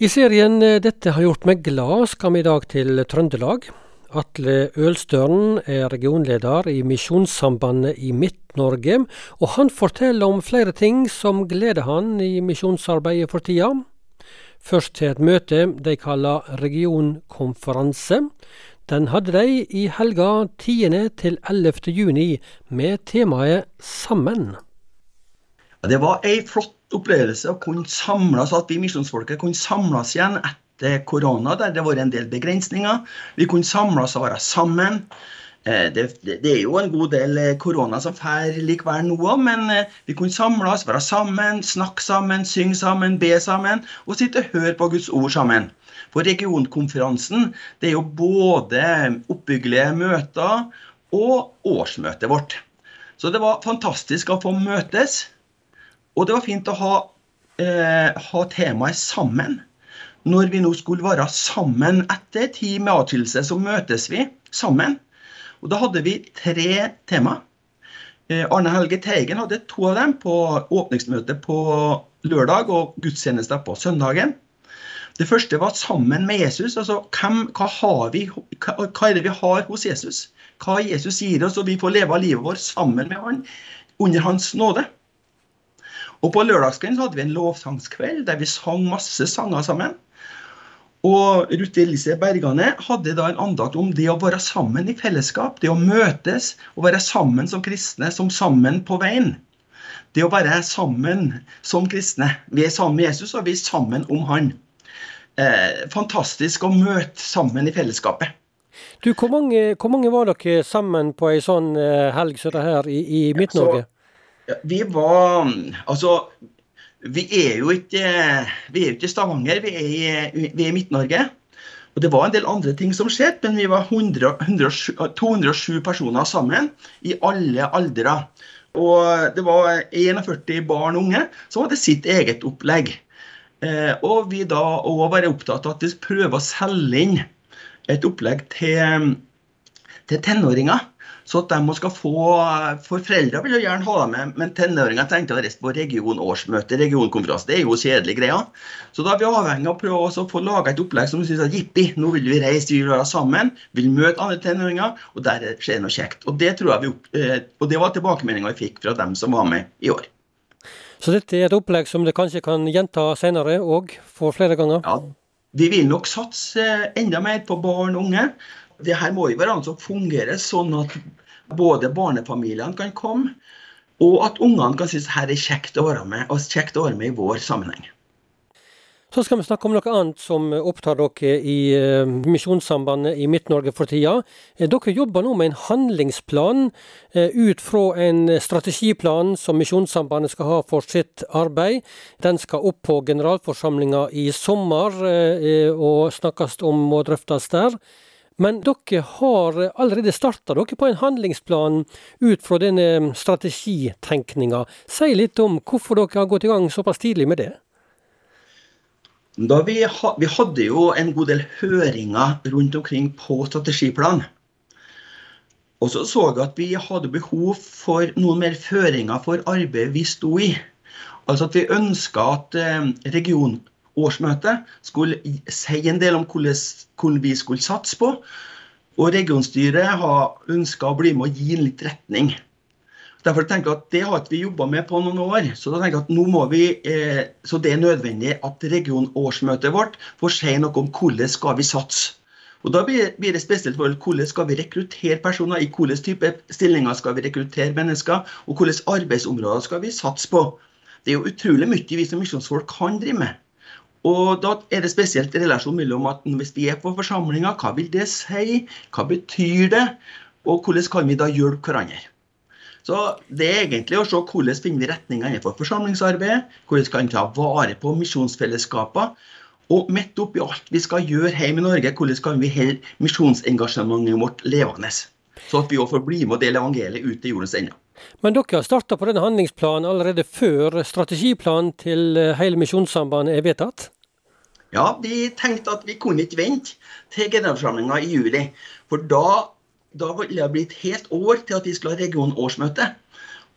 I serien eh, 'Dette har gjort meg glad' skal vi i dag til Trøndelag. Atle Ølstøren er regionleder i Misjonssambandet i Midt-Norge, og han forteller om flere ting som gleder han i misjonsarbeidet for tida. Først til et møte de kaller regionkonferanse. Den hadde de i helga 10. til 11. juni med temaet Sammen. Det var ei flott opplevelse å kunne samles, at vi misjonsfolket kunne samles igjen etter korona, der det var en del begrensninger. Vi kunne samles og være sammen. Det, det, det, er jo en god del eh, korona som fer likevel nå òg, men eh, vi kunne samles, være sammen, snakke sammen, synge sammen, be sammen og sitte og høre på Guds ord sammen. For regionkonferansen det er jo både oppbyggelige møter og årsmøtet vårt. Så det var fantastisk å få møtes. Og det var fint å ha, eh, ha temaet sammen. Når vi nå skulle være sammen etter tid med atskillelse, så møtes vi sammen. Og da hadde vi tre tema. Eh, Arne Helge Teigen hadde to av dem på åpningsmøtet på lørdag og gudstjeneste på søndagen. Det første var sammen med Jesus. altså hvem, hva, vi, hva, hva, er det vi har hos Jesus? Hva Jesus gir oss, og vi får leve livet vårt sammen med han under hans nåde. Og på lørdagskvelden hadde vi en lovsangskveld der vi sang masse sanger sammen. Og Ruth Elise Bergane hadde da en andakt om det å være sammen i fellesskap. Det å møtes og være sammen som kristne, som sammen på veien. Det å være sammen som kristne. Vi er sammen med Jesus, og vi er sammen om Han. Eh, fantastisk å møte sammen i fellesskapet. Du, Hvor mange, hvor mange var dere sammen på ei sånn eh, helg som det her i, i Midt-Norge? Ja, vi var Altså, vi er jo ikke vi er ikke i Stavanger, vi er i, i Midt-Norge. Og Det var en del andre ting som skjedde, men vi var 100, 107, 207 personer sammen i alle aldre. Og det var 41 barn og unge som hadde sitt eget opplegg. Eh, og vi da òg var opptatt av at vi prøver å selge inn et opplegg til, til tenåringer. Så at de skal få For foreldre vil jo gjerne ha dem med, men tenåringer trengte å reise på regionårsmøte, regionkonferanse. Det er jo kjedelige greier. Så da er vi avhengig av å prøve å få laga et opplegg som syns at jippi, nå vil vi reise, vi vil være sammen, vil møte andre tenåringer, og der skjer noe kjekt. Og det tror jeg vi, eh, og det var tilbakemeldinga vi fikk fra dem som var med i år. Så dette er et opplegg som det kanskje kan gjenta senere og for flere ganger? Ja, vi vil nok satse enda mer på barn og unge. Det her må jo være noe som fungerer sånn at både barnefamiliene kan komme, og at ungene kan synes her er kjekt å være med, og kjekt å være med i vår sammenheng. Så skal vi snakke om noe annet som opptar dere i uh, Misjonssambandet i Midt-Norge for tida. Eh, dere jobber nå med en handlingsplan uh, ut fra en strategiplan som Misjonssambandet skal ha for sitt arbeid. Den skal opp på generalforsamlinga i sommer og snakkes om og drøftes der. Men dere har allerede starta dere på en handlingsplan ut fra denne strategitenkninga. Si litt om hvorfor dere har gått i gang såpass tidlig med det. Vi, ha, vi, hadde jo en god del høringer rundt omkring på strategiplan. Og så så vi at vi hadde behov for noen mer føringer for arbeidet vi sto i. Altså at vi ønska at eh, region, årsmøtet skulle si en del om hvordan vi skulle satse på. Og regionstyret har ønska å bli med og gi en litt retning. Derfor tenker jeg at Det har ikke vi jobba med på noen år. Så da tenker jeg at nå må vi, eh, så det er nødvendig at regionårsmøtet vårt får si noe om hvordan skal vi satse. Og Da blir det spesielt for hvordan skal vi rekruttere personer, i hvilke type stillinger skal vi rekruttere mennesker, og hvilke arbeidsområder skal vi satse på. Det er jo utrolig mye vi som misjonsfolk kan drive med. Og da er det spesielt relasjonen mellom at hvis vi er på forsamlinger, hva vil det si? Hva betyr det? Og hvordan kan vi da hjelpe hverandre? Så det er egentlig å se hvordan finner vi retninger innenfor forsamlingsarbeidet, hvordan kan vi ta vare på misjonsfellesskaper, og midt oppi alt vi skal gjøre hjemme i Norge, hvordan kan vi holde misjonsengasjementet vårt levende? Så at vi òg får bli med og dele evangeliet ut til jordens ende. Men dere har starta på denne handlingsplanen allerede før strategiplanen til eh, hele Misjonssambandet er vedtatt? Ja, vi tenkte at vi kunne ikke vente til generalforsamlinga i juli. For da, da ville det bli et helt år til at vi skulle ha regionårsmøte.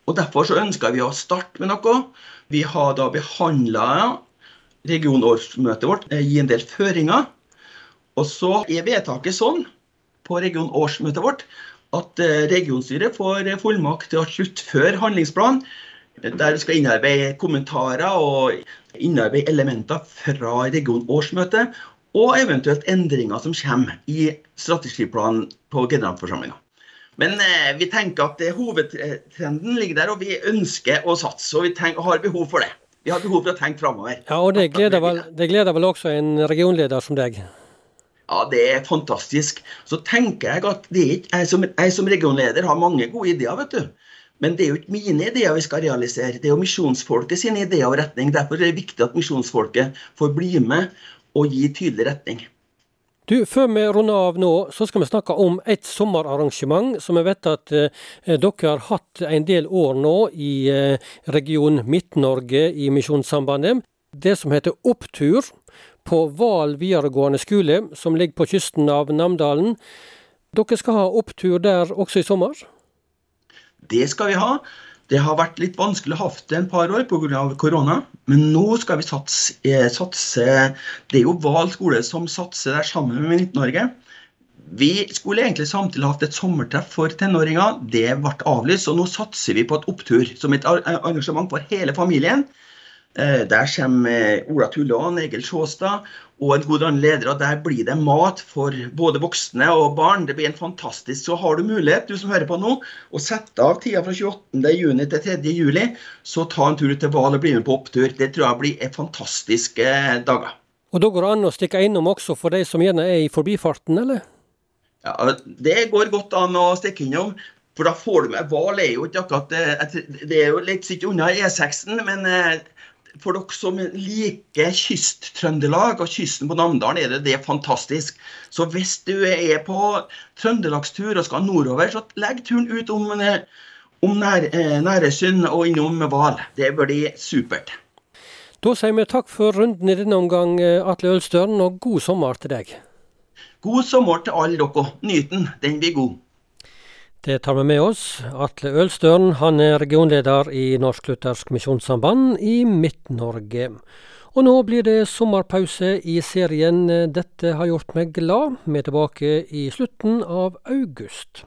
Og Derfor så ønska vi å starte med noe. Vi har da behandla regionårsmøtet vårt gi en del føringer. Og så er vedtaket sånn på regionårsmøtet vårt at regionstyret får fullmakt til å sluttføre handlingsplanen der vi skal innarbeide kommentarer og innarbeide elementer fra regionårsmøtet, og eventuelt endringer som kommer i strategiplanen på generalforsamlinga. Men eh, vi tenker at eh, hovedtrenden ligger der, og vi ønsker å satse. Og vi tenker, har behov for det. Vi har behov for å tenke framover. Ja, og det gleder, vel, det gleder vel også en regionleder som deg? Ja, det er fantastisk. Så tenker jeg at ikke, jeg, som, jeg som regionleder har mange gode ideer, vet du. Men det er jo ikke mine ideer vi skal realisere, det er jo misjonsfolket sine ideer og retning. Derfor er det viktig at misjonsfolket får bli med og gi tydelig retning. Du, Før vi runder av nå, så skal vi snakke om et sommerarrangement som jeg vet at eh, dere har hatt en del år nå i eh, region Midt-Norge i Misjonssambandet. Det som heter Opptur på Val videregående skole, som ligger på kysten av Namdalen. Dere skal ha opptur der også i sommer? Det skal vi ha. Det har vært litt vanskelig å ha det en par år pga. korona, men nå skal vi satse, eh, satse Det er jo Val skole som satser der sammen med Midt-Norge. Vi skulle egentlig samtidig hatt et sommertreff for tenåringer. Det ble avlyst, og nå satser vi på et opptur som et arrangement for hele familien. Eh, der kommer Ola Tulland, Egil Sjåstad og en god annen leder. og Der blir det mat for både voksne og barn. Det blir en fantastisk. Så har du mulighet, du som hører på nå, å sette av tida fra 28.6 til 3.7, så ta en tur til Hval og bli med på opptur. Det tror jeg blir fantastiske dager. Og da går det an å stikke innom også for de som gjerne er i forbifarten, eller? Ja, Det går godt an å stikke innom. For da får du med Hval er jo ikke akkurat Det er jo litt sitt unna E6-en, men eh, for dere som liker Kyst-Trøndelag og kysten på Namdalen, er det, det fantastisk. Så hvis du er på trøndelagstur og skal nordover, så legg turen ut om, om nær, eh, Næresund og innom Val. Det blir supert. Da sier vi takk for runden i denne omgang, eh, Atle Ølstøren, og god sommer til deg. God sommer til alle dere. Nyt den, den blir god. Det tar vi med oss. Atle Ølstøren han er regionleder i Norsk-Luthersk Misjonssamband i Midt-Norge. Og nå blir det sommerpause i serien 'Dette har gjort meg glad'. Vi er tilbake i slutten av august.